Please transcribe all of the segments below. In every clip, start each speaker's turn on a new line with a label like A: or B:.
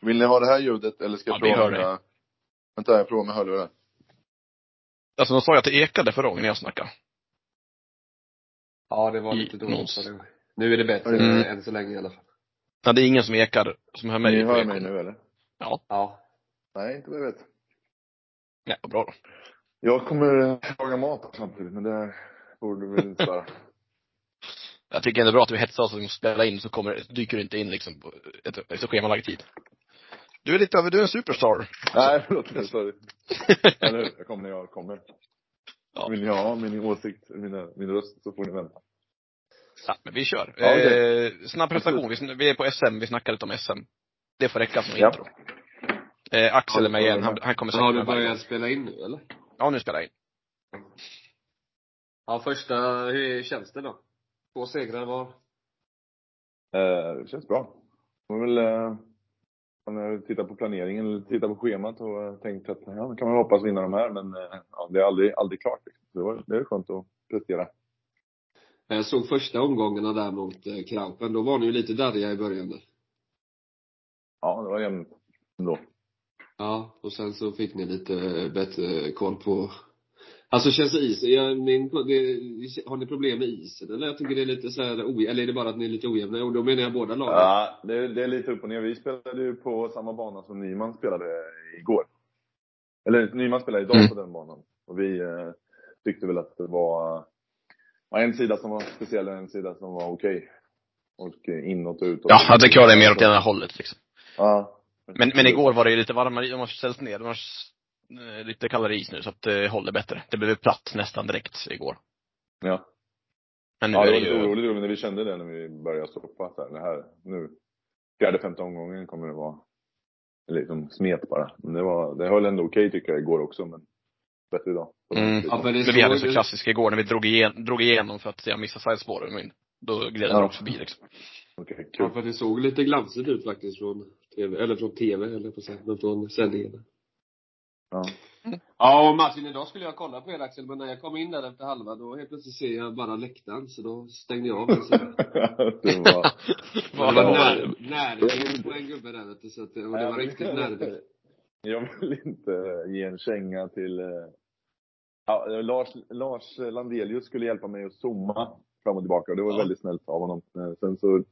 A: Vill ni ha det här ljudet eller ska jag
B: Ja,
A: prova
B: hör dig.
A: mina, vänta jag provar med hörlurar.
B: Alltså de sa ju att det ekade förra gången jag snackade.
C: Ja, det var lite dåligt
B: någons-
C: förra gången. Nu är det bättre,
B: Mm.
C: än så länge i alla fall.
B: Ja, det är ingen som ekar, som hör mig.
A: Ni hör mig nu eller?
B: Ja.
C: Ja.
A: Nej, inte vad jag vet.
B: Ja, vad bra då.
A: Jag kommer laga mat samtidigt, men det borde du väl inte störa.
B: Jag tycker ändå bra att vi hetsar oss och spelar in så kommer, dyker du inte in liksom på ett, efter schemalagd tid. Du är lite över, du är en superstar.
A: Nej, förlåt. jag Sorry. Eller? Jag kommer när jag kommer.
B: Ja.
A: Vill ni ha min åsikt, mina, min röst, så får ni vänta.
B: Ja, men vi kör.
A: Ja, okej.
B: eh, snabb presentation. Vi, vi är på SM, vi snackade lite om SM. Det får räcka som
A: Ja.
B: intro. Eh, Axel är med igen, han, han kommer säkert
C: Har du börjat spela in nu eller?
B: Ja, nu spelar jag in.
C: Ja, första, hur känns det då? Två segrar var.
A: Eh, det känns bra. Man vill, eh, man har tittat på planeringen, eller tittat på schemat och eh, tänkt att, ja, kan man hoppas vinna de här, men eh, ja, det är aldrig, aldrig klart. Liksom. Det, var, det är skönt att prestera.
C: Jag såg första omgångarna där mot eh, Krampen. Då var ni ju lite darriga i början.
A: Ja, det var jämnt ändå.
C: Ja, och sen så fick ni lite bättre koll på Alltså känns isen, ja, min, det, har ni problem med isen eller? Jag tycker det är lite så här oj, eller är det bara att ni är lite ojämna? Och då menar jag båda lagen.
A: Ja, det, det är lite upp och ner. Vi spelade ju på samma bana som Nyman spelade igår. Eller Nyman spelade idag
B: Mm.
A: på den banan. Och vi eh, tyckte väl att det var, var en sida som var speciell och en sida som var okej. Och eh, inåt och utåt.
B: Ja, det kan jag mer åt ena hållet liksom.
A: Ja.
B: Men, men igår var det ju lite varmare, de har ställt ner, de har lite kallare is nu så att det håller bättre. Det blev platt nästan direkt igår.
A: Ja.
B: Men nu
A: Ja,
B: är
A: det var lite
B: ju,
A: oroligt men vi kände det när vi började stoppa så här, det här, nu, fjärde, femte omgången kommer det vara, liksom smet bara. Men det var, det höll ändå okej tycker jag igår också, men bättre idag.
B: Mm.
C: Ja, men det
B: men vi hade så klassiskt igår när vi drog igenom, drog igenom för att jag missade sidespåren. Men då gled den
A: Ja.
B: också förbi liksom.
A: Okej,
C: Ja,
A: kul.
C: för det såg lite glansigt ut faktiskt från tv, eller från tv eller på säga, men från sändningen.
A: Ja.
C: Ja, och matchen idag skulle jag kolla på er Axel, men när jag kom in där efter halva, då helt plötsligt ser jag bara läktaren, så då stängde jag av den
A: det var,
C: det var närbild på en gubbe där vet du, så att, och det var riktigt närbild.
A: Jag vill inte ge en känga till, eh, ja, Lars, Lars Landelius skulle hjälpa mig att zooma fram och tillbaka och det var
B: Ja.
A: väldigt snällt av honom. Eh, Sen så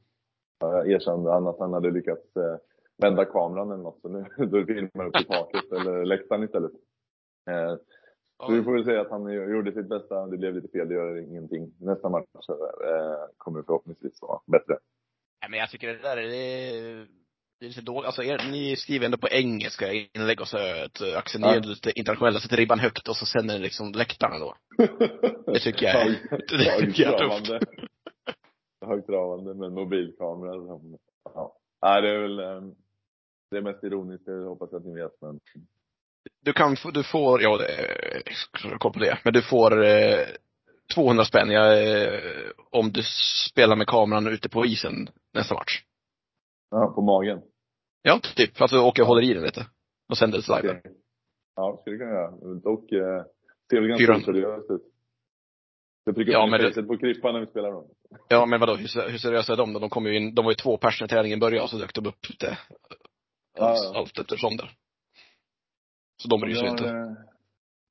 A: ja, erkände han att han hade lyckats eh, vända kameran eller något, så nu då filmar upp i taket eller läktaren istället. Eh, Så vi får väl säga att han gjorde sitt bästa. Det blev lite fel, det gör ingenting. Nästa match eh, kommer förhoppningsvis vara bättre.
B: Ja, men jag tycker det där är, det är lite dåligt. Alltså er, ni skriver ändå på engelska inlägg och så Axel, ni
A: Ja.
B: är lite internationella, sätter ribban högt och så sänder ni liksom läktarna då. Det tycker jag är- det tycker jag är tufft.
A: Högtravande. Med mobilkamera. som- Ja. Nej, det är väl eh, det är mest ironiskt, det hoppas jag att ni vet. Men
B: Du kan få, du får, ja, det jag koll på det, men du får eh, 200 spänn jag, eh, om du spelar med kameran ute på isen nästa match.
A: ja, på magen.
B: Ja, typ. Åker och håller i den lite. Och sänder det live.
A: Okej. Ja, skulle det kunna göra. Dock eh, ser väl ganska oseriöst ut. Jag trycker
B: Ja,
A: ja,
B: men det-
A: på Krippan när vi spelar dem.
B: Ja, men vadå, hur, hur seriösa är de då? De kom ju in, de var ju två personer när tävlingen började och så dök de upp lite,
A: Ja, ja.
B: allt eftersom där. Så de bryr sig
A: Ja,
B: inte.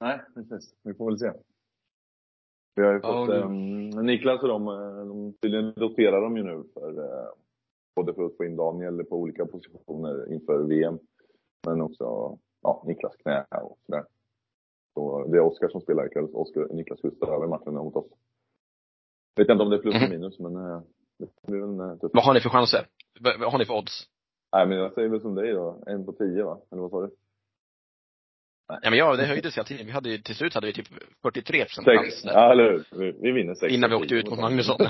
A: Nej, precis. Vi får väl se. Vi har ju
C: Ja,
A: fått,
C: det-
A: ehm, Niklas och de, eh, de tydligen roterar de ju nu för, eh, både för att få in Daniel på olika positioner inför VM, men också, ja, Niklas knä och sådär. Så det är Oskar som spelar ikväll, Oskar, Niklas skulle över matchen mot oss. Vet inte om det är plus eller
B: Mhm.
A: minus, men eh, det blir väl eh, tufft.
B: Vad har ni för chanser? Vad har ni för odds?
A: Nej, men jag säger väl som dig då, en på tio va? Eller vad sa du?
B: Ja men ja, det höjdes hela tiden. Vi hade ju, till slut hade vi typ 43 procent
A: Sex.
B: chans.
A: Ja, eller hur? Vi, vi vinner sex.
B: Innan vi åkte ut mot Magnusson.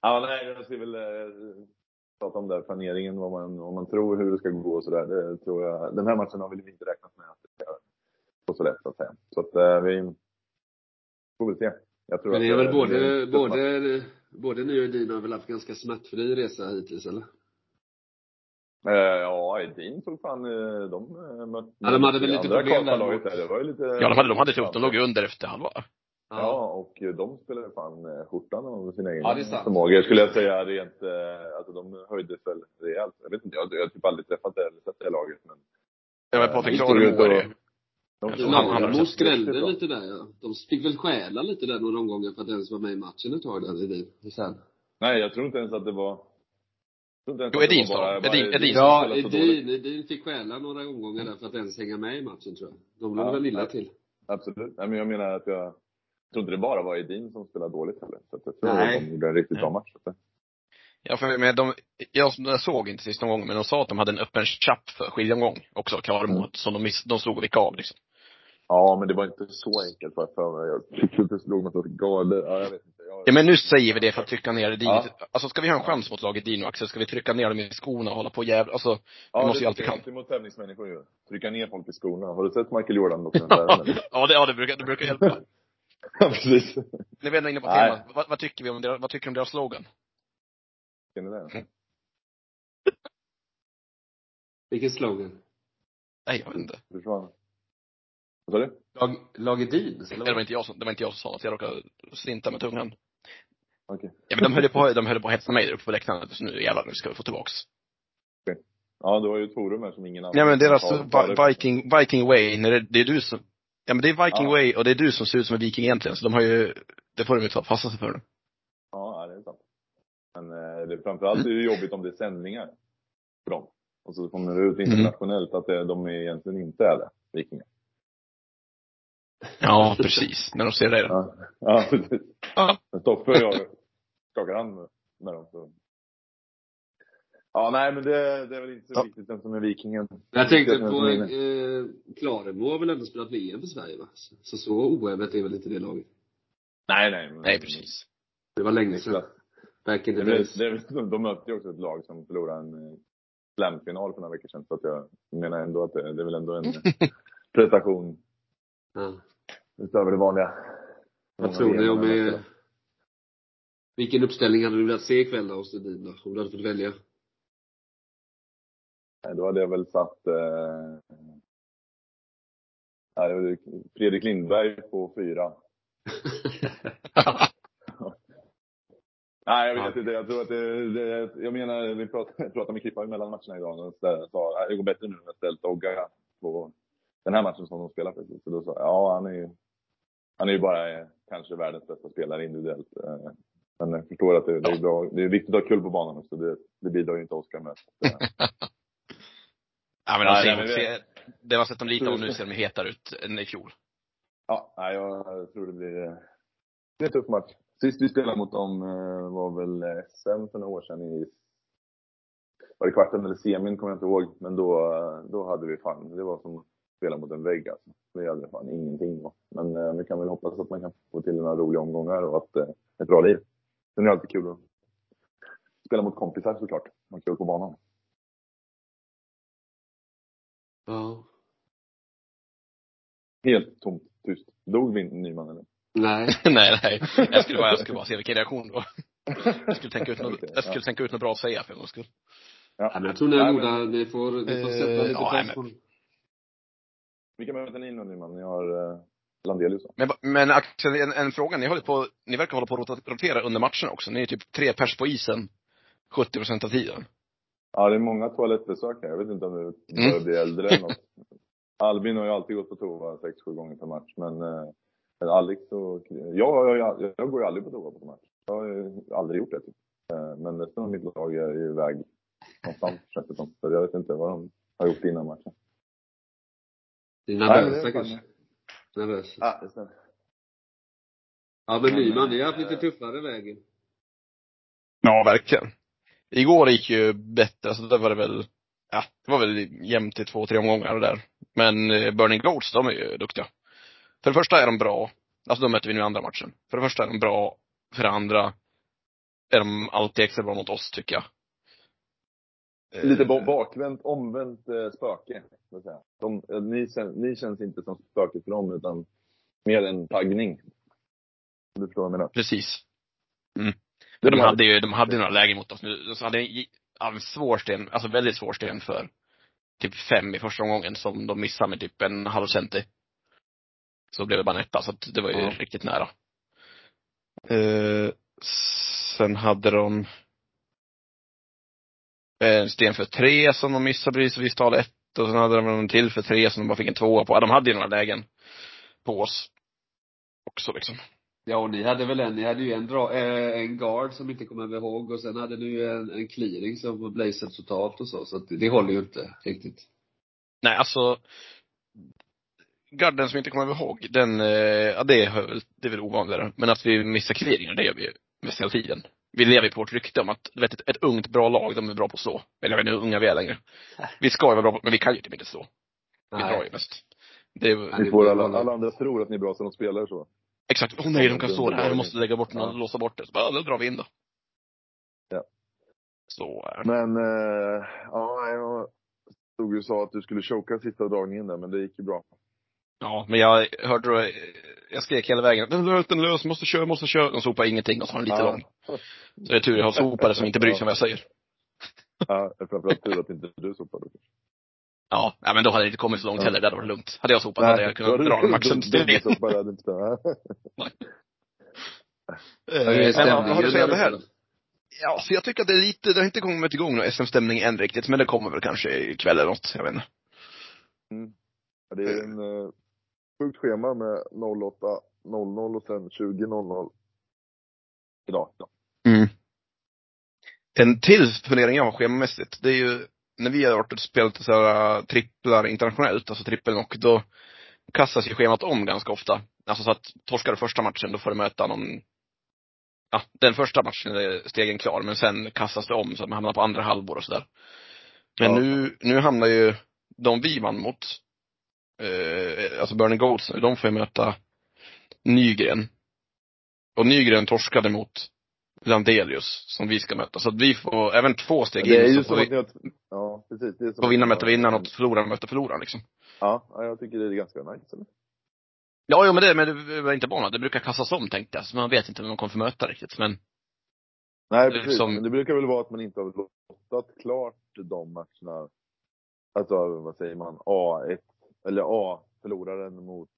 A: Ja, nej, jag ska väl eh, prata om det här planeringen, vad man, vad man tror, hur det ska gå och sådär. Det tror jag. Den här matchen har vi inte räknat med att det ska gå så lätt, så att säga. Så att eh, vi får väl se. Jag tror
C: Men det är väl både, både, både ni och Edin har väl haft ganska smärtfri resa hittills eller?
A: Eh, ja, Edin tog fan, eh, de eh, mötte
C: Ja, de hade väl lite problem där
A: Karlstad-laget
C: mot-
A: där. Det var ju lite...
B: Ja, de hade, de hade tufft. De låg under efter halva.
A: Ja, och eh, de spelade fan skjortan av sina egna
C: Ja, det är sant.
A: förmågor skulle jag säga rent, alltså de höjdes väl rejält. Jag vet inte, jag, jag har typ aldrig träffat det eller sett det laget men.
B: Ja, men Patrik
A: ut
B: är
A: och-
B: det.
C: Lagmo
A: och-
C: skrällde lite där ja. De fick väl stjäla lite där några omgångar för att ens vara med i matchen ett tag där Edin. Sen.
A: Nej, jag tror inte ens att det var jag tror inte ens
B: Jo,
A: bara- bara
B: Edin- Edin
C: Ja,
A: så.
C: Edin, Edin fick stjäla några omgångar där för att ens hänga med i matchen tror jag. De låg
A: Ja,
C: väl illa till.
A: Absolut. Nej, men jag menar att jag, jag tror inte det bara var Edin som spelade dåligt heller. Så att jag tror
C: Nej.
A: att de gjorde en riktigt bra match. Så
B: Ja, för men de, jag, jag såg inte sista gången, men de sa att de hade en öppen chapp för skiljeomgång också, Klaremo,
A: Mm.
B: som de, miss, de slog och vickade av liksom.
A: Ja, men det var inte så enkelt för för mig. Jag tyckte att det slog något åt galet. Ja, jag vet inte. Jag,
B: Ja men nu säger vi det för att trycka ner Edin.
A: Ja.
B: Alltså ska vi ha en chans mot laget Edin och Axel, ska vi trycka ner dem i skorna och hålla på jävla, alltså,
A: ja,
B: måste ju
A: det
B: alltid kan.
A: alltid mot tävlingsmänniskor ju. Trycka ner folk i skorna. Har du sett Michael Jordan-dokumentären?
B: ja det, ja det brukar, det brukar hjälpa.
A: ja, precis.
B: När vi ändå är inne på temat, vad, vad tycker vi om deras, vad tycker du om deras slogan?
A: Känner ni det?
C: Vilken slogan?
B: Nej, jag vet inte.
A: Försvann. Vad sa du?
C: Lag, lag Edin?
B: Det var inte jag som, det var inte jag som sa att jag råkade slinta med tungan.
A: Okej.
B: Ja men de höll på, de höll på att hetsa mig där uppe på läktaren, så nu jävlar, nu ska vi få tillbaks.
A: Ja, det var ju ett forum här som ingen annan
B: Ja men deras
A: har- har-
B: Vi- Viking, Viking Way, när det, det är du som, ja men det är Viking
A: Ja.
B: Way och det är du som ser ut som en viking egentligen, så de har ju, det får de ju ta passa sig för nu.
A: Ja, det är sant. Men eh, det, framförallt är det jobbigt om det är sändningar för dem. Och så kommer det ut internationellt att det, de är egentligen inte är det, Vikingar.
B: Ja, precis. När de ser det.
A: Ja, ja precis.
B: Ja.
A: Men Stoffe och jag skakar hand med, med dem. Så. Ja, nej men det, det är väl inte så
B: Ja.
A: viktigt vem som är vikingen.
C: Jag tänkte på, eh, Klaremo har väl ändå spelat VM för Sverige va? Så så oävet är väl inte det laget.
A: Nej, nej. Men,
B: Nej, precis.
C: Det var länge sedan. Back in the days.
A: det de mötte ju också ett lag som förlorade en eh, slamfinal för några veckor sedan. Så att jag menar ändå att det, det är väl ändå en prestation
C: Ja.
A: utöver det vanliga.
C: Vad tror ni om
A: jag
C: eh. Vilken uppställning hade du velat se ikväll då hos Edin då? Om du hade fått välja?
A: Nej, Då hade jag väl satt eh, Fredrik Lindberg på fyra. Nej, jag vet inte. Jag tror att det, det jag menar, vi pratade, pratade med Klippa mellan matcherna idag och sa det går bättre nu när jag ställt Dogga på den här matchen som de spelar för. Så då sa ja han är ju, han är ju bara eh, kanske världens bästa spelare individuellt. Eh, Men jag förstår att det, det är bra. Det är viktigt att ha kul på banan också. Det, det bidrar ju inte Oskar med.
B: Ja men alltså,
A: nej, men
B: ser, det har sett dem lite och nu ser de hetare ut än i fjol.
A: Ja, nej, jag tror det blir, eh, det blir en tuff match. Sist vi spelade mot dem eh, var väl eh, SM för några år sedan i var det kvarten eller semin kommer jag inte ihåg. Men då, eh, då hade vi fan, det var som spela mot en vägg alltså. Vi hade fan ingenting då. Men eh, vi kan väl hoppas att man kan få till några roliga omgångar och att eh, ett bra liv. Sen är det alltid kul att spela mot kompisar såklart. Man kul på banan.
C: Ja.
A: Helt tomt, tyst. Dog Vin- Nyman eller?
C: Nej.
B: nej, nej. Jag skulle bara, jag skulle bara se vilken reaktion då. Jag skulle tänka ut något, jag skulle tänka ut något bra att säga för en gångs skull.
C: Ja, men jag tror ni är
A: Nej,
C: goda. Ni får, ni får sätta
B: Eh,
C: lite
B: ja,
C: press på.
A: Vilka möter ni nu Nyman? Ni har eh, Landelius?
B: Men, men Axel, en, en fråga. Ni håller på, ni verkar hålla på att rotera under matcherna också. Ni är typ tre pers på isen 70 procent av tiden.
A: Ja, det är många toalettbesök här. Jag vet inte om du
B: Mm.
A: börjar bli äldre eller något. Albin har ju alltid gått på toa sex, sju gånger per match. Men eh, Alex och... Jag, jag, jag går ju aldrig på toa på match. Jag har ju aldrig gjort det. Typ. Eh, Men resten av mitt lag är ju iväg någonstans känns det som. Så jag vet inte vad de har gjort innan matchen.
C: Ni är
A: det
C: nervösa kanske? Nervösa.
A: Ja, det stämmer.
C: Ja, men Nyman, ni har haft lite tuffare vägen.
B: Ja, verkligen. Igår gick ju bättre, alltså det var det väl, ja, det var väl jämnt i två, tre omgångar och där. Men eh, Burning Goats, de är ju duktiga. För det första är de bra, alltså de möter vi nu i andra matchen. För det första är de bra, för det andra är de alltid extra bra mot oss, tycker jag. Eh,
A: Lite ba- bakvänt, omvänt eh, spöke. Så att säga. De, eh, ni, ni känns inte som spöket för dem, utan mer en taggning. Du förstår vad jag menar?
B: Precis. Mm. För de hade ju, de hade några lägen mot oss nu. De hade en, svår sten, alltså väldigt svår sten för typ fem i första omgången som de missade med typ en halv centi. Så blev det bara en etta, så att det var ju
A: Ja.
B: riktigt nära. Eh, sen hade de eh, en sten för tre som de missade precis vid tal ett. Och sen hade de en till för tre som de bara fick en tvåa på. Ja, de hade ju några lägen på oss. Också liksom.
C: Ja, och ni hade väl en, ni hade ju en, dra, eh, en guard som inte kommer ihåg och sen hade ni ju en, en clearing som blazade totalt och så, så att det håller ju inte riktigt.
B: Nej, alltså. Garden som inte kommer ihåg, den, eh, ja det är, väl- det är väl ovanligare. Men att vi missar clearingar, det gör vi ju mest hela tiden. Vi lever ju på vårt rykte om att, du vet, ett, ett ungt bra lag, de är bra på att slå. Eller jag vet inte hur unga vi är längre. Vi ska ju vara bra på, men vi kan ju typ inte slå. Vi drar ju mest. Det.
A: Ni får alla, alla andra tror att ni är bra som de spelar så.
B: exakt. Åh nej, de kan slå det här, vi måste lägga bort den och
A: Ja.
B: låsa bort det. Så bara, då drar vi in då.
A: Ja.
B: Så är det.
A: Men, eh, ja, jag stod ju och sa att du skulle choka sista dragningen där, men det gick ju bra.
B: Ja, men jag hörde då, eh, jag skrek hela vägen, den lös, den lös, måste köra, måste köra. De sopade ingenting och så var den lite
A: ja.
B: lång. Så det är tur jag har sopare som inte bryr sig om vad jag säger.
A: Ja, framförallt tur att inte du sopade.
B: Ja, ja men då hade det inte kommit så långt
A: Ja.
B: heller. Det hade varit lugnt. Hade jag sopat hade jag kunnat dra den maxen till det.
A: Sopare hade inte stannat.
B: Eh, Men vad har du att säga om det
C: stämningen
B: här? Ja, så jag tycker att det är lite, det har inte kommit igång någon SM-stämning än riktigt, men det kommer väl kanske ikväll eller något. Jag vet inte.
A: Mm. Ja, Det är en uh, sjukt schema med 08.00 och sen 20.00 idag.
B: Mm. En till fundering jag har schemamässigt, det är ju när vi har varit och spelat så här, äh, tripplar internationellt, alltså trippelnock, då kastas ju schemat om ganska ofta. Alltså så att torskar du första matchen, då får du möta någon Ja, den första matchen är stegen klar, men sen kastas det om så att man hamnar på andra halvor och sådär. Men
A: Ja.
B: nu, nu hamnar ju de vi vann mot, eh, alltså Burning nu, de får ju möta Nygren. Och Nygren torskade mot Landelius, som vi ska möta. Så att vi får även två steg
A: Det är
B: in,
A: ju
B: så
A: att
B: vi,
A: har, ja precis. Det är som
B: får
A: att ni
B: möta vinnaren och förloraren möta förloraren liksom.
A: Ja, ja, jag tycker det är ganska nice. Eller?
B: Ja, ja men det, men det var inte bara det brukar kastas om tänkte jag. Så man vet inte vem man kommer få möta riktigt. Men,
A: Nej, precis.
B: som-
A: Men det brukar väl vara att man inte har lottat klart de matcherna. Alltså, vad säger man? A1, eller A, förloraren mot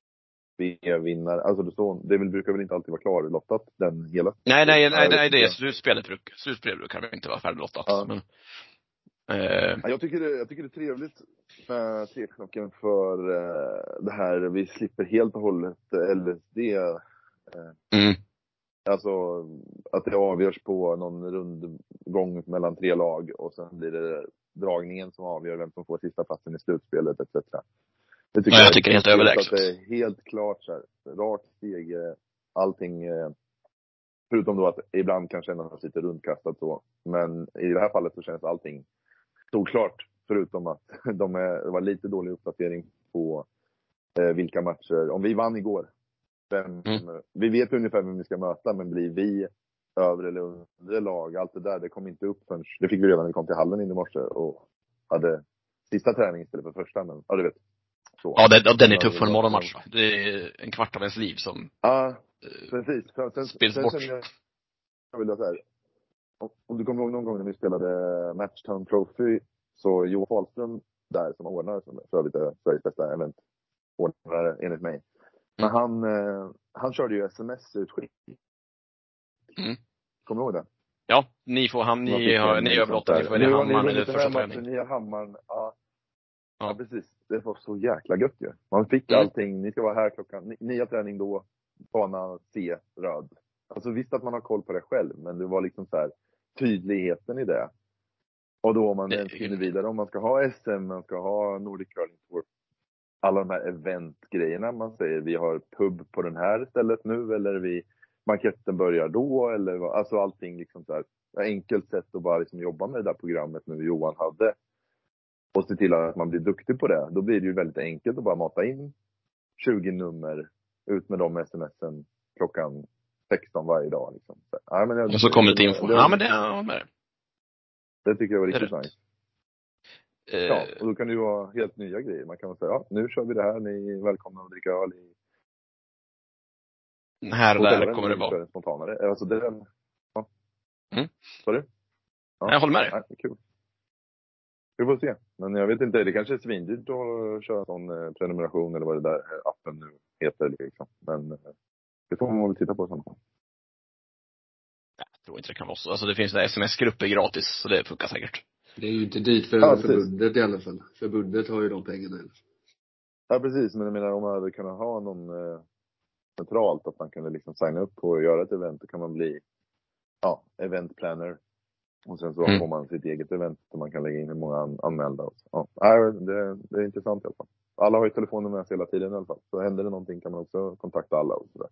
A: B-vinnare. Alltså, det, står, det brukar väl inte alltid vara klarlottat, den hela.
B: nej, nej, nej, nej det är slutspelet brukar, slutspelet brukar inte vara färdiglottat.
A: Ja.
B: Men, eh,
A: Ja, Jag tycker, det, jag tycker det är trevligt med Treknocken för eh, det här, vi slipper helt och hållet LSD.
B: mm,
A: Alltså att det avgörs på någon rundgång mellan tre lag och sen blir det dragningen som avgör vem som får sista platsen i slutspelet etc. Det
B: Ja, jag tycker det är helt överlägset.
A: Det är helt klart så här, rakt steg, eh, allting. eh, Förutom då att ibland kan kännas lite rundkastat så. Men i det här fallet så känns allting solklart. Förutom att de är, det var lite dålig uppdatering på eh, vilka matcher. Om vi vann igår. Vem,
B: Mm.
A: Vi vet ungefär vem vi ska möta, men blir vi över eller under lag? Allt det där, det kom inte upp förrän, det fick vi redan när vi kom till hallen in i morse och hade sista träning istället för första. Men, ja, du vet. Så.
B: ja, den, den är tuff för en morgonmatch? Det är en kvart av ens liv som
A: Ja,
B: eh,
A: precis. Sen, sen,
B: Spils
A: sen
B: bort.
A: känner jag, jag vill säga, om, om du kommer ihåg någon gång när vi spelade Matchtown Trophy, så Johan Fahlström där som ordnare, som för övrigt är Sveriges bästa eventordnare enligt mig. Men
B: Mm.
A: han, eh, han körde ju sms-utskick.
B: Mm.
A: Kommer du ihåg det?
B: Ja, ni får ham,
A: Man
B: ni har, ni överlåter, ni får välja hammaren eller första träning.
A: Ni har hammaren. Ja. Ja. Precis. Det var så jäkla gött ju. Man fick
B: Mm.
A: allting. Ni ska vara här klockan, har träning då, bana C, röd. Alltså visst att man har koll på det själv, men det var liksom så här tydligheten i det. Och då om man ens hinner vidare, om man ska ha SM, man ska ha Nordic Curling Tour. Alla de här eventgrejerna man säger, vi har pub på den här stället nu, eller vi, banketten börjar då, eller vad- alltså allting liksom så här. Enkelt sätt att bara liksom jobba med det där programmet nu Johan hade. Och se till att man blir duktig på det. Då blir det ju väldigt enkelt att bara mata in 20 nummer, ut med de smsen klockan 16 varje dag. Liksom. Så, ja, men jag,
B: Och så kommer lite info.
A: Det,
B: Ja men det, ja, med det.
A: det tycker jag var
B: Det
A: riktigt nice.
B: Eh,
A: Ja, och då kan det ju vara helt nya grejer. Man kan väl säga, ja, nu kör vi det här, ni är välkomna att dricka öl i
B: här och där kommer det vara.
A: spontanare. Alltså det, ja.
B: Mm.
A: Sorry? Ja.
B: Jag håller med dig.
A: Det är kul. Vi får se. Men jag vet inte, det kanske är svindyrt att köra en sån eh, prenumeration eller vad det där eh, appen nu heter liksom. Men eh, det får man väl titta på sen.
B: tror inte det kan vara så. Alltså det finns sms-grupper gratis, så det funkar säkert.
C: Det är ju inte dit för
A: Ja, precis.
C: förbundet i alla fall. Förbundet har ju de pengarna.
A: Ja, precis. Men jag menar om man hade kunnat ha någon eh, centralt, att man kunde liksom signa upp på att göra ett event, då kan man bli, ja, event planner. Och sen så
B: Mm.
A: får man sitt eget event där man kan lägga in hur många an- anmälda. Och så. Ja, det, det är intressant i alla fall. Alla har ju telefonen med sig hela tiden i alla fall. Så händer det någonting kan man också kontakta alla och sådär.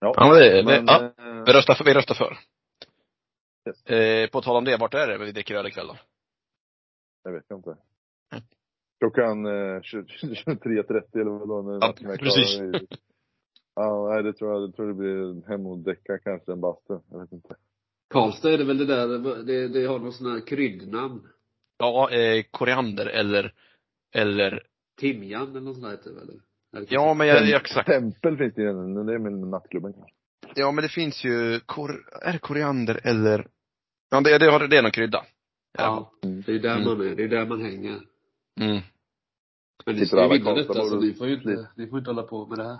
A: Ja,
B: Ja, men det, det,
A: men,
B: ja.
A: eh,
B: Vi röstar för, vi röstar för.
A: Yes.
B: Eh, på tal om det, vart är det vi dricker öl ikväll då?
A: Jag vet inte.
B: Mm.
A: Klockan eh, 20 23.30 eller vad då? när
B: Ja, precis.
A: Ja, nej, det tror jag, det tror det blir hem och däcka kanske en bastu. Jag vet inte.
C: Karlstad är det väl det där, det, det har någon sån här kryddnamn.
B: Ja, eh, koriander eller, eller,
C: Timjan eller något sånt där heter det väl? Eller?
B: ja men jag, jag, exakt.
A: Tempel finns det ju, det är med nattklubben.
B: Ja men det finns ju, kor, är det koriander eller, ja det, det, har, det är någon krydda.
C: Ja, det är där
B: Mm.
C: man är, det är där man hänger.
B: Mm.
C: Men ni ska ju vinna detta så ni får ju inte, ni får inte hålla på med det här.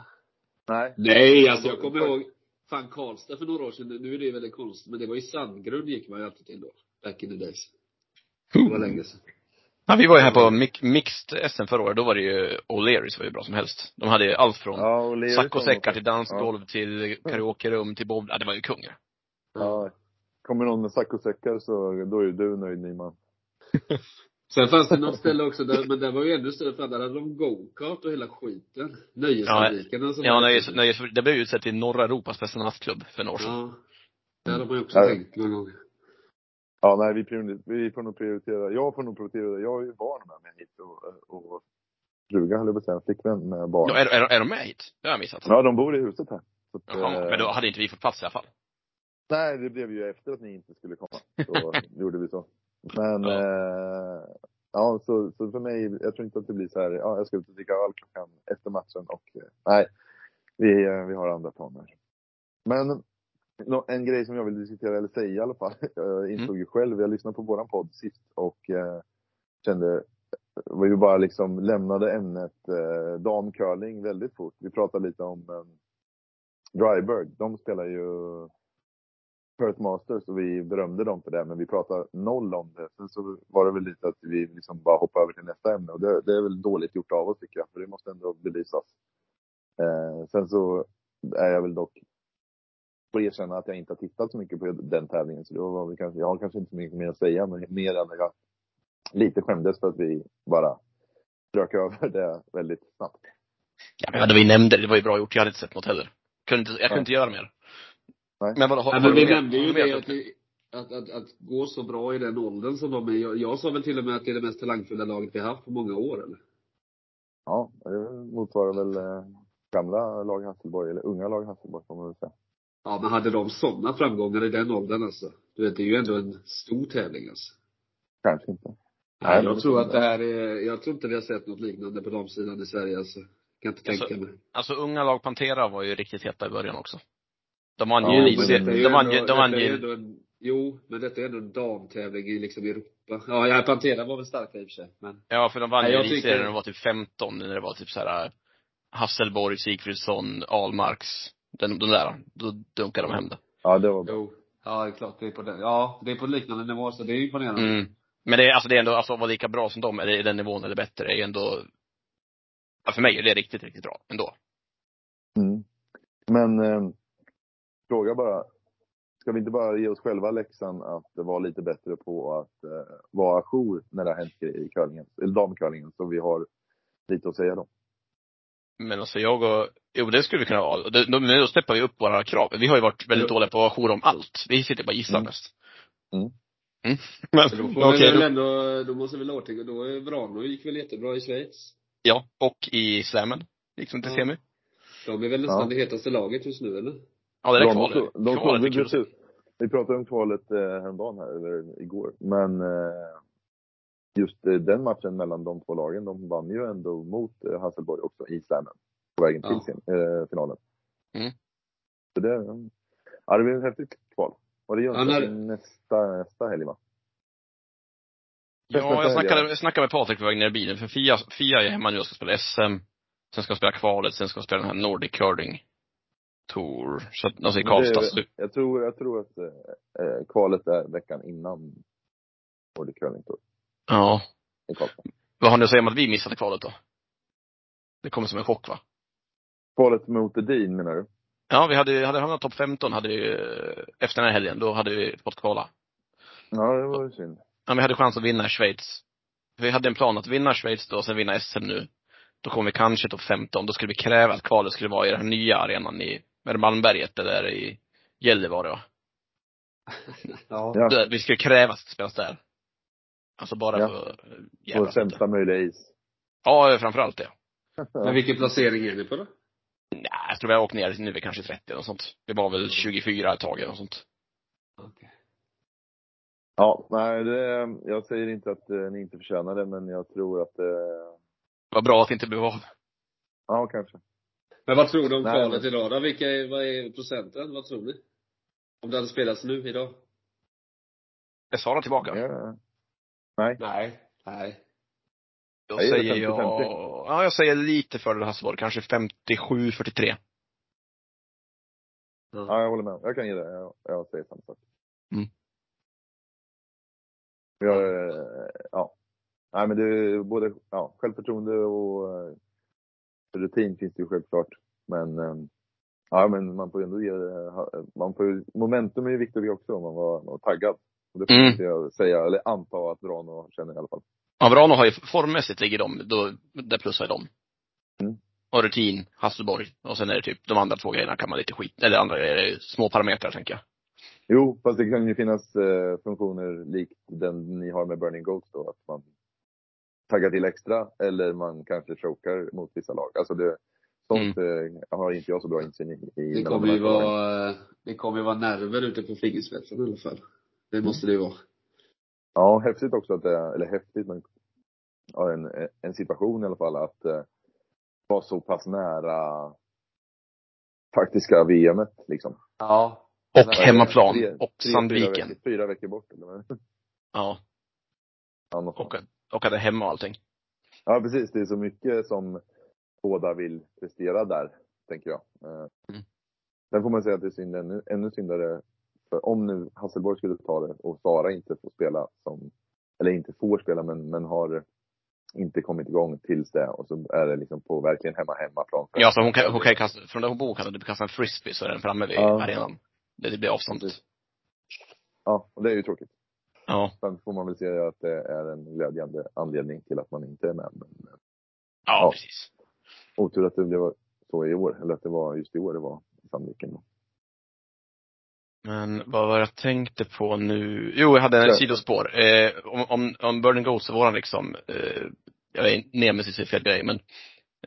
A: Nej.
C: Nej, alltså jag kommer ihåg, fan Karlstad för några år sedan, nu är det väldigt konstigt, men det var i Sandgrund gick man ju alltid till då. Back in the days. Det var länge sedan.
B: Ja, vi var ju här på mi- mixed SM förra året, då var det ju O'Learys var ju bra som helst. De hade ju allt från
A: Ja,
B: saccosäckar till dansgolv till karaokerum till bob, ja det var ju kung.
A: Ja. Kommer någon med saccosäckar så då är ju du nöjd Nyman.
C: Sen fanns det något ställe också där, men det var ju ännu större, för där hade de go-kart och hela skiten. Nöjesfabriken
B: Ja,
C: där.
B: nöjes, nöjes, det blev ju utsett till norra Europas bästa nattklubb för några år sedan.
C: Ja. Där har man ju också
A: Ja.
C: tänkt någon gång.
A: Ja, nej vi, vi får nog prioritera, jag får nog prioritera, jag har ju barn med mig hit och, och fruga höll jag på att säga, flickvän med barn.
B: Ja, är, är, är de med hit? Det har jag missat.
A: Ja, de bor i huset här. Så att,
B: Jaha,
A: eh,
B: men då hade inte vi fått plats i alla fall.
A: Nej, det blev ju efter att ni inte skulle komma. Så gjorde vi så. Men,
B: Ja.
A: eh, ja så, så för mig, jag tror inte att det blir så här, ja, jag ska ut och dricka öl klockan efter matchen och eh, nej, vi, eh, vi har andra planer. Men en grej som jag vill diskutera, eller säga i alla fall, jag insåg ju själv, jag lyssnade på våran podd sist och eh, kände, var ju bara liksom lämnade ämnet eh, damcurling väldigt fort. Vi pratade lite om eh, Dryburg, de spelar ju Perth Masters och vi berömde dem för det, men vi pratade noll om det. Sen så var det väl lite att vi liksom bara hoppade över till nästa ämne och det, det är väl dåligt gjort av oss tycker jag, för det måste ändå belysas. Eh, sen så är jag väl dock får erkänna att jag inte har tittat så mycket på den tävlingen, så då var vi kanske, jag har kanske inte så mycket mer att säga, men mer än att jag lite skämdes för att vi bara strök över det väldigt snabbt.
B: Ja, men vad vi nämnde, det var ju bra gjort. Jag hade inte sett något heller. Kunde inte, jag kunde
A: Nej.
B: inte göra mer.
A: Nej.
B: Men vadå, har,
C: Nej, men vi nämnde ju det
B: att
C: att, att, att, att gå så bra i den åldern som de är. Jag, jag sa väl till och med att det är det mest talangfulla laget vi har haft på många år eller?
A: Ja, det motsvarar väl eh, gamla lag Hasselborg, eller unga lag Hasselborg får man väl säga.
C: Ja, men hade de sådana framgångar i den åldern alltså? Du vet, det är ju ändå en stor tävling alltså.
A: Kanske inte.
C: Nej, jag tror att det här är, jag tror inte vi har sett något liknande på damsidan i Sverige alltså. Kan inte
B: Alltså,
C: tänka mig.
B: Alltså unga lag Pantera var ju riktigt heta i början också. De vann
A: Ja,
B: ju elitserien. De vann ju, de vann ju,
C: ändå en, Jo, men detta är ändå en damtävling i liksom Europa. Ja, ja Pantera var väl starka i och för sig, men.
B: ja för de vann
C: Nej,
B: ju
C: jag
B: elitserien
C: tycker-
B: när de var typ 15, när det var typ så här äh, Hasselborg, Sigfridsson, Almarks. Den, de där. Då dunkade de hem det.
A: Ja, det var bra.
C: Jo. Ja, det är klart. Det är på den. Ja, det är på liknande nivå, så det är imponerande.
B: Mm. Men det är, alltså det är ändå, alltså att vara lika bra som dem, eller i den nivån eller bättre, är ändå ja, för mig är det riktigt, riktigt bra ändå.
A: Mm. Men eh, fråga bara. Ska vi inte bara ge oss själva läxan att vara lite bättre på att eh, vara ajour när det har hänt grejer i curlingen, eller damcurlingen, så vi har lite att säga då?
B: Men alltså jag och, jo det skulle vi kunna vara. Då, men då steppar vi upp våra krav. Vi har ju varit väldigt
C: Jo.
B: dåliga på att vara jour om allt. Vi sitter bara och gissar
A: Mm.
B: mest.
A: Mm.
B: Mm. Men,
C: vi väl
B: då,
C: ändå, då måste vi väl återgå, då är Vrano gick väl jättebra i Schweiz.
B: ja, och i slammen. Liksom till
C: Ja.
B: semi.
C: De är väl nästan
A: Ja.
C: det hetaste laget just nu eller?
B: Ja, det är
A: de,
B: kvalet.
A: också- de,
B: Kvalet är
A: vi,
B: kul.
A: precis. vi pratade om kvalet eh, häromdagen här, eller igår. Men eh, just eh, den matchen mellan de två lagen, de vann ju ändå mot eh, Hasselborg också i slammen. På vägen till
C: Ja.
A: sin, eh, finalen.
B: Mm.
A: Så det, ja det blir ett häftigt kval. Och det är
C: Ja, när-
A: nästa, nästa helg va?
B: Ja, jag snackade, jag snackade med Patrik på väg ner i bilen, för Fia, Fia är hemma nu och ska spela SM. Sen ska de spela kvalet, sen ska de spela den här Nordic Curling Tor, så att, alltså i Karlstad.
A: Jag tror, jag tror att eh, eh, kvalet är veckan innan Nordic Curling Tour
B: ja.
A: i Karlstad.
B: Vad har ni att säga om att vi missade kvalet då? Det kommer som en chock va?
A: Kvalet mot Edin menar du?
B: Ja, vi hade, hade hamnat topp 15 hade vi, eh, efter den här helgen, då hade vi fått kvala.
A: Ja, det var ju synd.
B: Ja, vi hade chans att vinna Schweiz. Vi hade en plan att vinna Schweiz då, och sen vinna SM nu. Då kommer vi kanske topp 15. Då skulle vi kräva att kvalet skulle vara i den här nya arenan i, det Malmberget, det där i Gällivare va?
C: Ja.
A: Ja,
B: Där- Vi skulle kräva att det spelas där. Alltså bara
A: Ja.
B: för
A: på sämsta möjliga is.
B: Ja, framförallt det.
C: Men vilken placering är ni på då?
B: Nej, jag tror vi har åkt ner, nu är vi kanske 30 eller sånt. Vi var väl 24 ett tag eller sånt.
C: Okej.
A: Ja, nej, det, jag säger inte att eh, ni inte förtjänar det, men jag tror att eh,
B: Det var bra att det inte blev av.
A: ja, kanske.
C: Men vad tror du om
A: Nej,
C: kvalet
A: men-
C: idag då? Vilka är, vad är procenten? Vad tror ni? Om det hade spelats nu idag?
B: Är Sara tillbaka?
A: Ja. Nej.
C: Nej. Nej.
B: Då
A: Jag gillar
B: säger jag,
A: 50-50.
B: ja jag säger lite fördel Hasselborg. Kanske 57, 43.
A: Ja, jag håller med. Jag kan ge det. Jag, jag säger samma sak.
B: Mm.
A: Eh, ja. Nej men det är både, ja, självförtroende och eh, rutin finns det ju självklart. Men, eh, ja men man får ju ändå ge, man får ju, momentum är ju viktigt också om man var, var taggad. Och det får
B: Mm.
A: jag säga, eller anta att Vrano känner i alla fall.
B: Ja, Vrano har ju formmässigt ligger de, då, där plussar ju de.
A: Mm.
B: Och rutin, Hasselborg. Och sen är det typ, de andra två grejerna kan man lite skit, eller andra grejer, små parametrar tänker jag.
A: Jo, fast det kan ju finnas eh, funktioner likt den ni har med Burning Goats då, att man taggar till extra eller man kanske chokar mot vissa lag. Alltså det, sånt eh, har inte jag så bra insyn i. i
C: Det kommer ju vara, det kommer ju vara nerver ute på fingerspetsen i alla fall. Det måste det ju vara.
A: Ja, häftigt också att det, eller häftigt men, ja, en, en situation i alla fall att eh, vara så pass nära faktiska VMet liksom.
C: Ja.
B: Och hemmaplan.
A: Tre-
B: och Sandviken.
A: Fyra veckor, fyra veckor bort eller vad?
B: Ja.
A: Ja, något
B: Och, och hade hemma och allting.
A: Ja, precis. Det är så mycket som båda vill prestera där, tänker jag. Eh,
B: Mm.
A: Sen får man säga att det är synd, ännu, ännu syndare, för om nu Hasselborg skulle ta det och Sara inte får spela som, eller inte får spela men, men har inte kommit igång tills det och så är det liksom på verkligen hemma hemmaplan.
B: Ja, så hon kan, hon kan kasta, från där hon bor kan hon kasta en frisbee så är den framme vid
A: Ja.
B: arenan. Det, det blir avståndet.
A: Ja, och det är ju tråkigt.
B: Ja.
A: Sen får man väl se att det är en glädjande anledning till att man inte är med. Men
B: ja.
A: Ja.
B: precis.
A: otur att det blev så i år, eller att det var just i år det var i Sandviken. då.
B: Men vad var jag tänkte på nu? Jo, jag hade en sidospår. Eh, om, om, om Burning Ghost våran liksom, eh, jag är nemesis i fel grej, men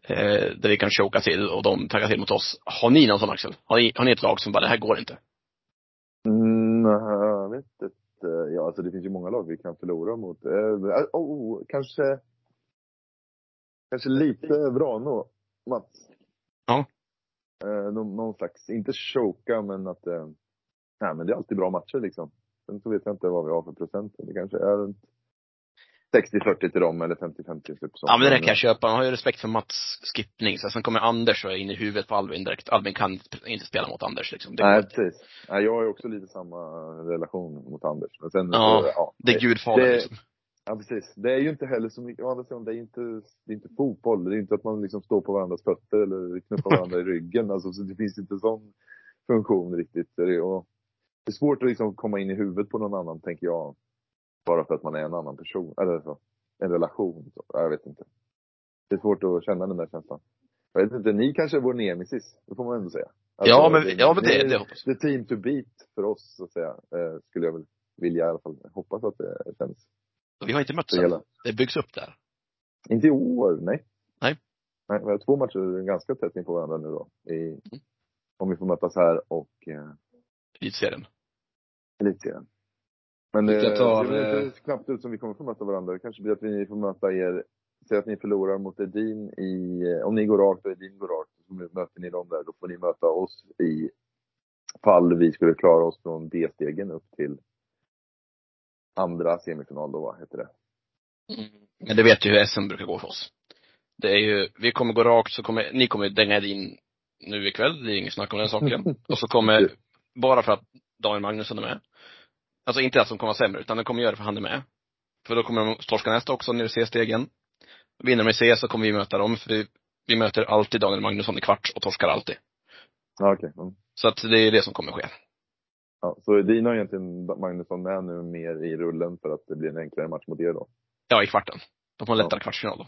B: eh, där vi kan choka till och de taggar till mot oss. Har ni någon sån Axel? Har ni, har ni ett lag som bara, det här går inte?
A: Mm, jag vet inte. Ja, alltså det finns ju många lag vi kan förlora mot. Eh, oh, kanske, kanske lite Vrano, Mats.
B: Ja.
A: Eh, någon, någon slags, inte choka men att, eh, nej men det är alltid bra matcher liksom. Sen så vet jag inte vad vi har för procent. Det kanske är runt 60-40 till dem eller 50-50 typ. så.
B: Ja men det där kan jag köpa. Man har ju respekt för Mats skippning. Så sen kommer Anders och är inne i huvudet på Albin direkt. Albin kan inte spela mot Anders liksom. Det,
A: Nej, precis. Nej, jag har ju också lite samma relation mot Anders. Men sen,
B: Ja,
A: så, ja,
B: det är gudfadern liksom.
A: Ja, precis. Det är ju inte heller så mycket, å andra sidan, det är inte, det är inte fotboll. Det är inte att man liksom står på varandras fötter eller knuffar varandra i ryggen. Alltså, så det finns inte sån funktion riktigt. Det är, och det är svårt att liksom komma in i huvudet på någon annan, tänker jag. Bara för att man är en annan person. Eller så. En relation. Så. Jag vet inte. Det är svårt att känna den där känslan. Jag vet inte, ni kanske är vår nemesis. Det får man ändå säga. Alltså,
B: Ja, men, ja, men det, det hoppas
A: The team to beat för oss, så att säga. Eh, skulle jag väl vilja i alla fall. Hoppas att det känns.
B: jag. Vi har inte mötts än. Det byggs upp där.
A: Inte i år, nej.
B: Nej.
A: Nej, vi har två matcher ganska tätt in på varandra nu då. I, om vi får mötas här och eh,
B: Elitserien.
A: elitserien. Men
C: Vilka
A: eh,
C: tar,
A: det ser
C: eh,
A: knappt ut som vi kommer få möta varandra. Det kanske blir att vi får möta er, säg att ni förlorar mot Edin i, eh, om ni går rakt och Edin går rakt, så möter ni dem där. Då får ni möta oss i fall vi skulle klara oss från D-stegen upp till andra semifinal då, vad heter det?
B: Men det vet ju hur SM brukar gå för oss. Det är ju, vi kommer gå rakt så kommer, ni kommer dänga in nu ikväll, det är inget snack om den saken. Och så kommer, bara för att Daniel Magnusson är med. Alltså inte att de kommer vara sämre, utan de kommer göra det för han är med. För då kommer de torska nästa också, i C-stegen. Vinner de i C så kommer vi möta dem, för vi, vi möter alltid Daniel Magnusson i kvarts och torskar alltid.
A: Ja, okej. Mm.
B: Så att det är det som kommer ske.
A: Ja, så dina har egentligen Magnusson med nu mer i rullen för att det blir en enklare match mot er då?
B: Ja, i kvarten. De får en
A: Ja.
B: lättare kvartsfinal då.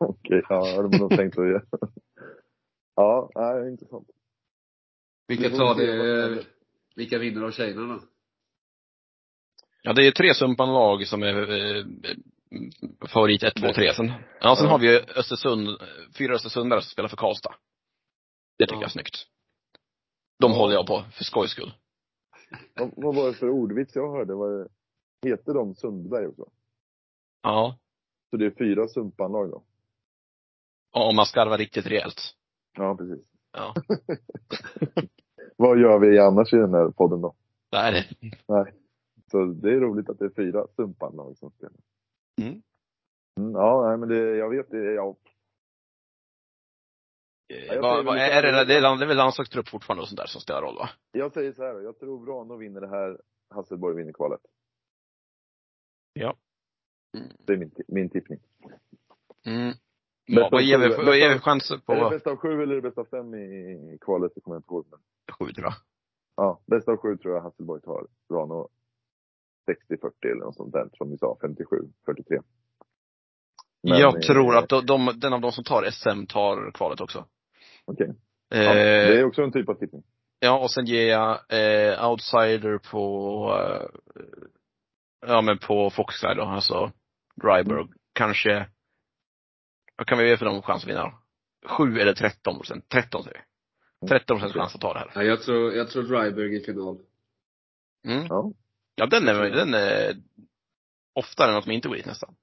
A: Okej, ja, det var nog tänkt att göra. Ja, nej, intressant.
C: Vilka tar det, vilka vinner av tjejerna då?
B: Ja, det är tre Sumpan-lag som är eh, favorit 1, 2, 3. Sen, ja, sen
A: Ja.
B: har vi ju Östersund, fyra Östersundare som spelar för Karlstad. Det tycker
C: Ja.
B: jag är snyggt. De
A: Ja.
B: håller jag på, för skojs skull.
A: Vad, vad var det för ordvits jag hörde? Var det, heter de Sundberg också?
B: Ja.
A: Så det är fyra Sumpanlag då?
B: Och Om man skarvar riktigt rejält.
A: Ja, precis.
B: Ja.
A: Vad gör vi annars i den här podden då?
B: Det.
A: Nej. Så det är roligt att det är fyra Sumpanlag som spelar.
B: Mm.
A: Mm, ja, nej men det, jag vet det, ja. jag
B: Vad,
A: säger
B: vad,
A: väl
B: är det, det, är, land- det är väl landslagstrupp fortfarande och sånt där som spelar roll va?
A: Jag säger så här jag tror Vrano vinner det här, Hasselborg vinner kvalet.
B: Ja.
A: Det är min, min tippning.
B: Mm. Ja, vad ger vi, vad ger vi chanser
A: Är det
B: på?
A: bästa av sju eller är det bästa av fem i, kvalet? Det kommer jag inte ihåg.
B: Sju tror jag.
A: ja, bästa av sju tror jag Hasselborg tar. Vrano 60-40 eller något sånt där, som ni sa. 57-43. Men,
B: jag
A: eh,
B: tror att de, de, den av de som tar SM tar kvalet också.
A: Okej.
B: Eh,
A: Ja, det är också en typ av tippning.
B: Ja, och sen ger jag eh, outsider på, eh, ja men på Foxside då, alltså Dryburg. Kanske, vad kan vi ge för dem chans att vinna då? 7 eller 13 procent? 13 säger vi. 13 procent chans att ta det här.
C: Ja, jag tror, jag tror Dryburg i final.
B: Mm.
A: Ja.
B: Ja, den är, den är oftare än att de inte går dit nästan.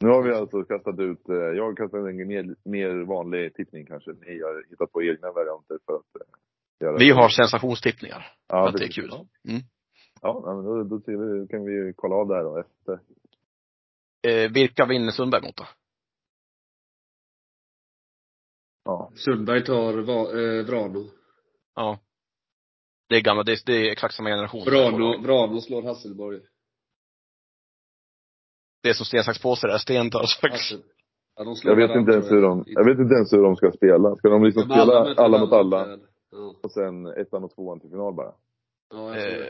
A: Nu har vi alltså kastat ut, eh, jag har kastat en mer, mer vanlig tippning kanske. Ni har hittat på egna varianter för att eh, göra
B: Vi har sensationstippningar.
A: ja,
B: att det är kul.
A: Ja,
B: Mm.
A: ja men då, då vi, kan vi ju kolla av det här då efter.
B: Eh, vilka vinner Sundberg mot då?
A: Ja.
C: Sundberg tar Va, eh, Vrano.
B: Ja. Det är gamla, det är, det är exakt samma generation.
C: Vrano, Vrano slår Hasselborg.
B: Det är som sten, sax, påse där. Sten tar sax.
C: Hassel. Ja, de slår
A: Jag vet inte ens hur de, jag vet inte ens hur de ska spela. Ska de liksom
C: alla
A: spela
C: möter
A: alla mot alla.
C: Ja,
A: och sen ettan och tvåan till final bara?
C: ja jag.
B: Eh,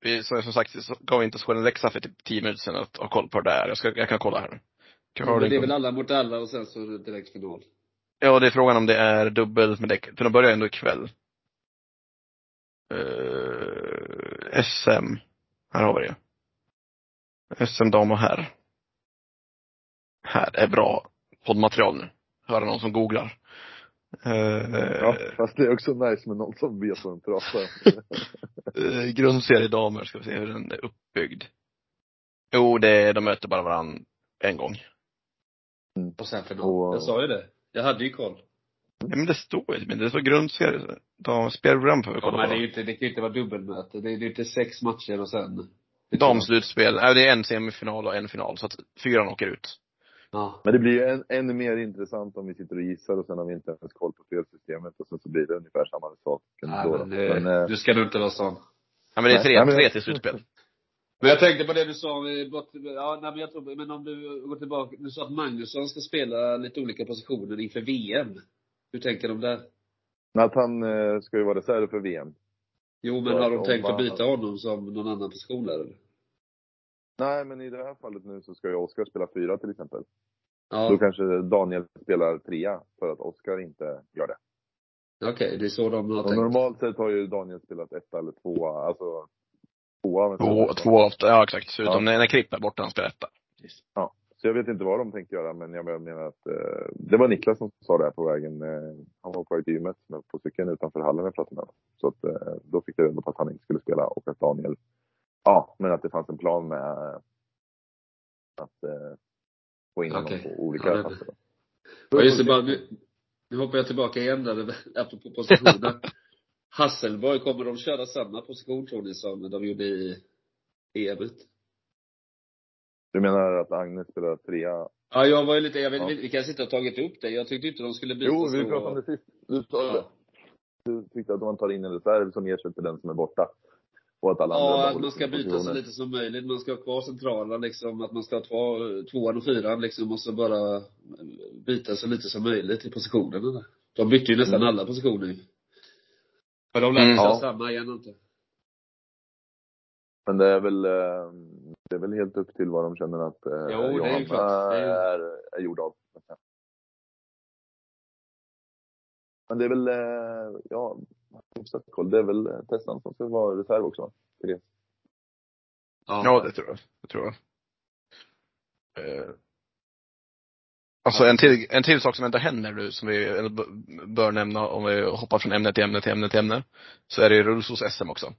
B: vi, som, som sagt, så gav vi inte oss själva en läxa för typ 10 minuter sedan att ha koll på det där. Jag, ska, jag kan kolla här nu.
C: Ja, det är väl alla mot alla och sen så direkt final.
B: Ja, det är frågan om det är dubbel med däck. För de börjar ändå ikväll. Uh, SM. Här har vi det. SM dam och herr. Här är bra poddmaterial nu. Höra någon som googlar. Eh,
A: Ja, fast det är också nice med någon som vet vad de pratar
B: eh, grundserie damer, ska vi se hur den är uppbyggd. Jo, det är, de möter bara varann en gång.
C: Och sen.
A: Och-
C: Jag sa ju det. Jag hade ju koll.
B: Ja, men det står ju, men det står grundserie. De spelprogram får vi
C: Ja,
B: kolla
C: men
B: på.
C: det, är ju inte, det kan ju inte vara dubbelmöte. Det är ju inte sex matcher och sen.
B: Damslutspel, nej det är en semifinal och en final, så att fyran åker ut.
C: Ja.
A: Men det blir ju än, ännu mer intressant om vi sitter och gissar och sen har vi inte ens koll på spelsystemet och sen så blir det ungefär samma sak.
C: Nej,
A: då då.
C: men, eh,
A: Men, eh,
C: du ska nog inte vara sån.
B: Ja men det är
A: Nej,
B: tre,
A: nej, men-
B: tre till slutspel.
C: Men jag tänkte på det du sa, eh, bort, ja, nej, men jag tror, men om du går tillbaka, du sa att Magnusson ska spela lite olika positioner inför VM. Hur tänker de där?
A: att han eh, ska ju vara reserv för VM.
C: Jo, men
A: Ja,
C: har de tänkt att byta honom som någon annan position där eller?
A: Nej, men i det här fallet nu så ska ju Oskar spela fyra till exempel. Då
C: Ja,
A: kanske Daniel spelar trea för att Oskar inte gör det.
C: okej, det är så de har
A: Och
C: tänkt.
A: normalt sett har ju Daniel spelat etta eller tvåa, alltså tvåa.
B: Två, två av, ja exakt. Förutom
A: Ja.
B: när, när Kripp är borta, han spelar etta.
A: Så jag vet inte vad de tänkte göra, men jag menar att eh, det var Niklas som sa det här på vägen. Eh, han var på väg till gymmet med- på cykeln utanför hallen jag pratade med honom. Så att eh, då fick jag reda på att han inte skulle spela och att Daniel, ja, men att det fanns en plan med eh, att eh, få in honom
C: Okej.
A: på olika
C: Ja,
A: platser.
C: Ja, just det, bara, nu, nu hoppar jag tillbaka igen där, apropå positioner. Hasselborg, kommer de köra samma position tror ni som de gjorde i EM?
A: Du menar att Agnes spelar trea?
C: Ja, jag var ju lite, jag vet,
A: Ja.
C: vi kanske inte har tagit upp det. Jag tyckte inte de skulle byta
A: Jo, vi pratade om det sist. Du sa det.
C: Ja.
A: Du tyckte att man tar in en reserv som ersätter den som är borta. Och att alla andra
C: Ja,
A: bara
C: att man ska byta så lite som möjligt. Man ska ha kvar centrala liksom. Att man ska ha två, tvåan och fyran liksom. Och så bara byta så lite som möjligt i positionerna. De bytte ju nästan
A: Mm.
C: alla positioner. För de lär
B: Mm,
C: köra
A: ja.
C: samma igen inte.
A: Men det är väl, eh, det är väl helt upp till vad de känner att eh,
C: Jo, det är klart. Det är
A: är, är gjord av. Men det är väl, eh, ja, hyfsat koll. Det är väl Tessan som ska vara reserv också? Therese?
B: Ja, det tror jag. Det tror jag. Eh. Alltså en till, en till sak som inte händer nu, som vi bör nämna om vi hoppar från ämne till ämne till ämne till ämne. Så är det rullstols-SM också.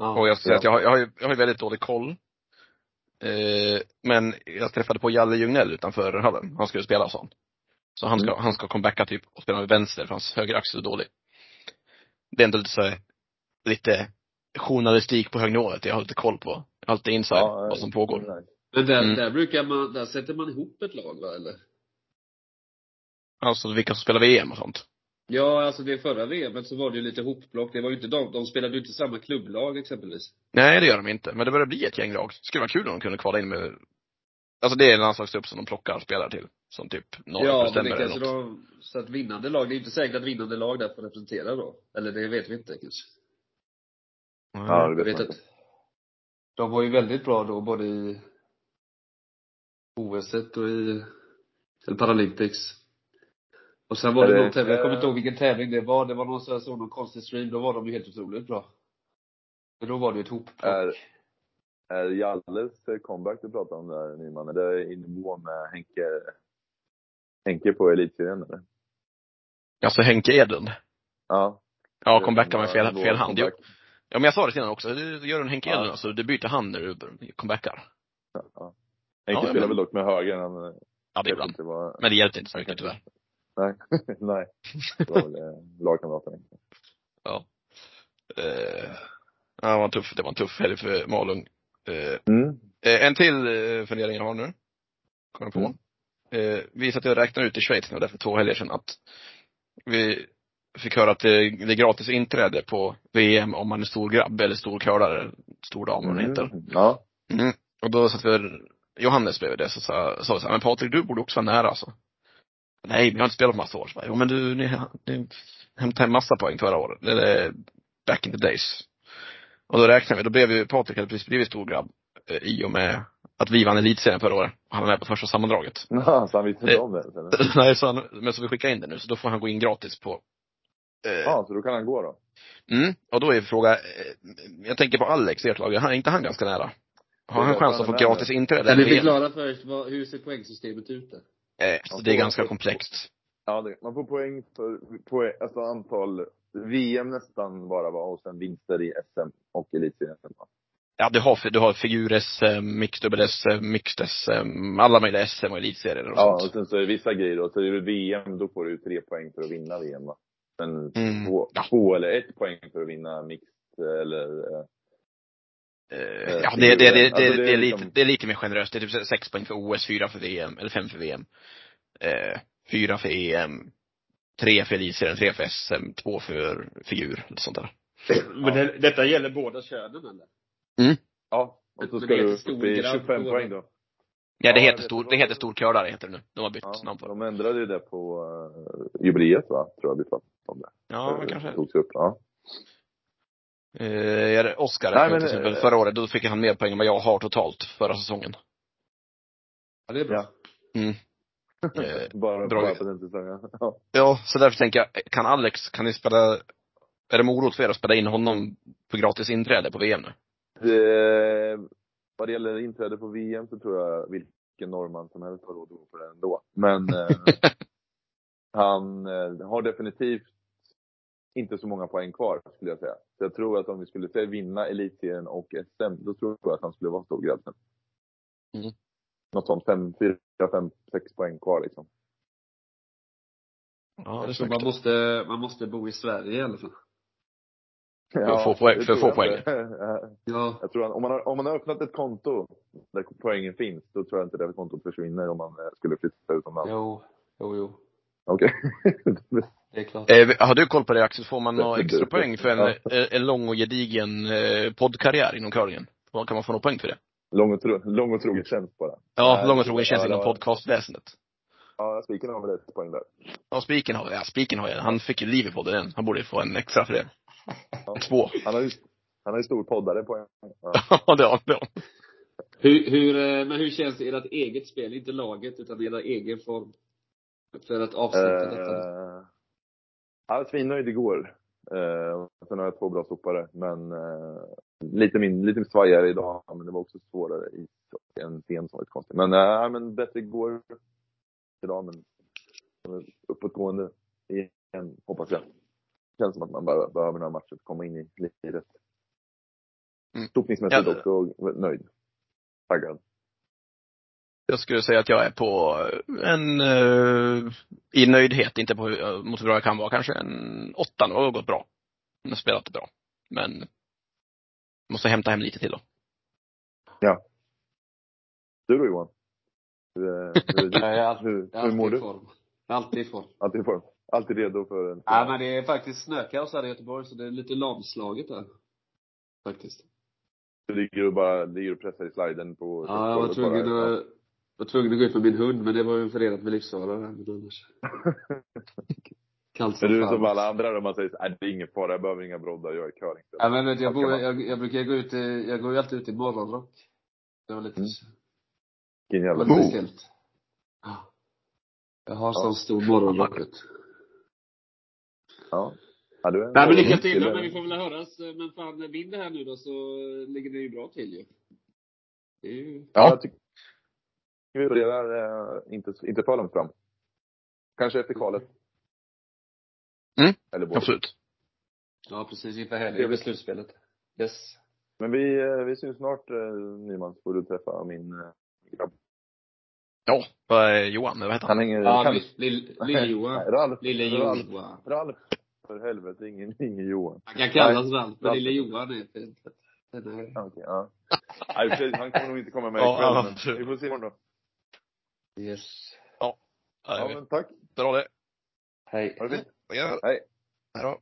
C: Ja.
B: Och jag ska säga att jag har, jag har ju, jag har ju väldigt dålig koll. Eh, men jag träffade på Jalle Ljungnell utanför hallen. Han skulle spela sån. Så han ska,
A: Mm.
B: han ska comebacka typ och spela med vänster för hans höger axel är dålig. Det är ändå lite så här, lite journalistik på hög nivå, att jag har lite koll på. Har lite inside
A: Ja,
B: vad som pågår.
A: nej.
C: Men där,
B: Mm.
C: där brukar man, där sätter man ihop ett lag va, eller?
B: Alltså vilka som spelar VM och sånt.
C: Ja, alltså det förra VMet så var det ju lite hopblock. Det var ju inte de, de spelade ju inte samma klubblag exempelvis.
B: Nej, det gör de inte. Men det börjar bli ett gäng lag. Det skulle vara kul om de kunde kvala in med Alltså det är en landslagsgrupp som de plockar spelare till. Som typ några
C: ja, men
B: bestämmer
C: det
B: eller
C: kanske
B: något.
C: de, så att vinnande lag, det är inte säkert att vinnande lag där får representera då. Eller det vet vi inte kanske.
A: Ja,
B: Ja,
A: det
C: Jag
A: vet
C: vet
A: inte.
C: de var ju väldigt bra då, både i OS och i, eller Paralympics. Och sen var det
A: det-
C: någon tävling, jag kommer inte
A: eh,
C: ihåg vilken tävling det var. Det var någon sån här, såg någon konstig stream, då var de ju helt otroligt bra. Men då var det ju ett hopplock.
A: Är, är Jalles eh, comeback du pratar om där Nyman, är det i nivå med Henke, Henke på elitserien eller?
B: Alltså Henke Edlund.
A: Ja.
B: Ja, comebackar med fel, fel hand. Jo. Ja men jag sa det honom också. Du gör en Henke
A: Ja.
B: Edlund, alltså du byter hand när du comebackar.
A: Ja. Henke
B: Ja,
A: spelar
B: men-
A: väl dock med höger, han
B: Ja, det är
A: inte vad,
B: Men det hjälpte inte så mycket tyvärr.
A: Nej, nej. Det var väl eh, lagkamraten.
B: Ja. Eh, ja, det var en tuff, det var en tuff helg för Malung. Eh,
A: Mm.
B: eh, en till eh, fundering jag har nu. Kommer på.
A: Mm.
B: Eh, vi satt och räknade ut i Schweiz nu, där för två helger sedan att vi fick höra att det, det är gratis inträde på VM om man är stor grabb eller stor curlare, stor dam vad det heter.
A: Mm. Ja.
B: Mm. Och då satt vi, Johannes bredvid det, så sa, sa vi så här, men Patrik du borde också vara nära alltså. Nej, men jag har inte spelat på massa år. Så bara, jo men du, ni, ni hämtade hem massa poäng förra året. Eller back in the days. Och då räknade vi, då blev ju Patrik hade precis blivit stor grabb. eh, I och med att vi vann elitserien förra året. Och han var med på första sammandraget.
A: Ja, så han visste inte
B: Eh.
A: om det? eller?
B: Nej, så han, men så vi skickar in det nu, så då får han gå in gratis på eh,
A: Ja, så då kan han gå då?
B: Mm, och då är frågan, eh, jag tänker på Alex i ert lag, är inte han ganska nära? Har han chans
A: han
B: att få gratis inträde?
C: Kan ni
B: i VM?
C: förklara först, vad, hur ser poängsystemet ut där?
B: Eh, så det är ganska komplext.
A: Ja, det, man får poäng för, poäng, alltså antal VM nästan bara va, och sen vinster i SM och elitserien. va?
B: Ja, du har, du har figur-SM, mixdubbel-SM, mixed-SM, alla möjliga SM och elitserier och
A: Ja, och
B: sånt.
A: sen så är det vissa grejer och så är det VM, då får du tre poäng för att vinna VM va. Men
B: Mm,
A: två,
B: ja.
A: två eller ett poäng för att vinna mixed eller Eh,
B: ja, det, det, det, det,
A: Alltså, det är
B: det, är
A: liksom-
B: lite, det är lite mer generöst. Det är typ sex poäng för OS, fyra för VM, eller fem för VM. Eh, fyra för EM, tre för elitserien, tre för SM, två för figur, eller sånt där.
C: Men det, detta gäller båda könen eller?
A: Ja, och så
C: Men
A: ska
C: det är
A: du upp i
C: grabb
A: 25
C: då,
A: poäng då.
B: Ja, det
A: Ja,
B: heter stor, det heter stor curlare heter det nu. De har bytt
A: Ja,
B: namn på det.
A: de ändrade ju det på uh, jubileet va, tror jag vi pratade om det.
B: Ja,
A: Eh,
B: kanske.
A: Togs upp, ja.
B: Eh, Oscar
A: Nej, men,
B: till exempel,
A: eh,
B: förra året, då fick han mer poäng än vad jag har totalt förra säsongen.
C: Ja, det är bra.
B: Mm. Eh,
A: bara,
B: bra.
A: bara på den säsongen. Ja.
B: ja, så därför tänker jag, kan Alex, kan ni spela, är det morot för er att spela in honom på gratis inträde på VM nu?
A: Det, vad det gäller inträde på VM så tror jag vilken norrman som helst har råd att gå på det ändå. Men eh, han eh, har definitivt inte så många poäng kvar skulle jag säga. Så jag tror att om vi skulle säga vinna elitserien och SM, då tror jag att han skulle vara stor grabb sen.
B: Mm.
A: Något sånt, fem, fyra, fem, sex poäng kvar liksom.
B: Ja, det snyggt.
C: man måste, man måste bo i Sverige i alla fall.
B: att få poäng- för få
A: inte.
C: Ja.
A: Jag tror att om man har, om man har öppnat ett konto där poängen finns, då tror jag inte det kontot försvinner om man eh, skulle flytta utomlands.
C: Jo, jo, jo.
A: Okej.
C: Det är klart.
B: Eh, har du koll på det Axel? Får man några extra poäng för en,
A: ja.
B: en, en lång och gedigen eh, poddkarriär inom curlingen? Kan man få några poäng för det?
A: lång, och tro, lång och trogen tjänst bara.
B: Ja,
A: Nej,
B: lång och trogen tjänst
A: ja,
B: inom podcastväsendet.
A: Ja, spiken har väl ett poäng där.
B: Ja, Spiken har, ja, Spiken har jag. Han fick ju liv i podden än. Han borde ju få en extra för det.
A: Ja.
B: Två.
A: Han har ju, han har ju stor poddare poäng. Ja.
B: Ja, det har han.
C: Hur, hur, eh, men hur känns det i ert eget spel? Inte laget, utan i er egen form? För att avsluta detta.
A: Eh, jag var svinnöjd igår. Eh, sen har jag två bra stoppare, men eh, lite, min, lite svajigare idag. Men det var också svårare i en scen som var lite konstig. Men, eh, men bättre igår idag, men uppåtgående igen, hoppas jag. Känns som att man bara behöver några matcher för att komma in i liret.
B: Mm.
A: Stoppningsmässigt
B: Ja.
A: också nöjd. Taggad.
B: Jag skulle säga att jag är på en, eh, i nöjdhet, inte på hur, mot hur bra jag kan vara, kanske en åtta. Det har gått bra. Jag har spelat bra. Men, måste hämta hem lite till då.
A: Du då Johan? Hur, eh, hur,
C: Jag är alltid,
A: hur, mår
C: alltid i
A: du?
C: form. Alltid i form.
A: Alltid i form? Alltid redo för en
C: Ja, men det är faktiskt snökaos här i Göteborg, så det är lite lamslaget där. Faktiskt.
A: Du ligger och bara ligger och pressar i sliden på
C: Ja, jag var tvungen att, var tvungen att gå ut med min hund, men det var ju förenat med livsfara. Men annars. Kallt som
A: du är
C: fan.
A: som alla andra då, man säger nej det är ingen fara, jag behöver inga broddar, jag är curling.
C: Ja, men vet du, jag, bor,
A: man-
C: jag, jag brukar gå ut i, jag går ju alltid ut i morgonrock. Det var lite,
A: Mm.
C: det
A: Vilken
C: var
A: jävla
C: lite
B: Oh.
C: speciellt. Ja. Jag har
A: Ja.
C: sån stor morgonrock. du.
A: Ja. ja du är
C: Nej men lycka till då, men vi får väl höras. Men fan, vinner här nu då så ligger det ju bra till ju. Det är ju...
A: Ja. Jag tycker vi börjar eh, inte, inte för långt fram. Kanske efter kvalet.
B: Mm,
A: Eller både.
B: Absolut.
C: Ja precis, inför helgen med slutspelet. Yes.
A: Men vi, eh, vi syns snart eh, Nyman, så får du träffa min eh, grabb.
B: Ja, vad är Johan, vad heter han?
A: Han hänger...
C: Ja, Lille-Johan.
A: Ralf.
C: Lille
A: Ralf.
C: Johan.
A: Ralf. För helvete, ingen, ingen Johan.
C: Han kan kallas Ralf, men. Lille-Johan är fint.
A: Okej, ja. Nej, han kommer nog inte komma med ikväll,
B: ja,
A: men vi får se imorgon då.
C: Yes.
A: Ja,
B: Ja,
A: men tack.
B: Bra det.
C: Hej.
A: Ha det fint. Hej.
B: Hej då.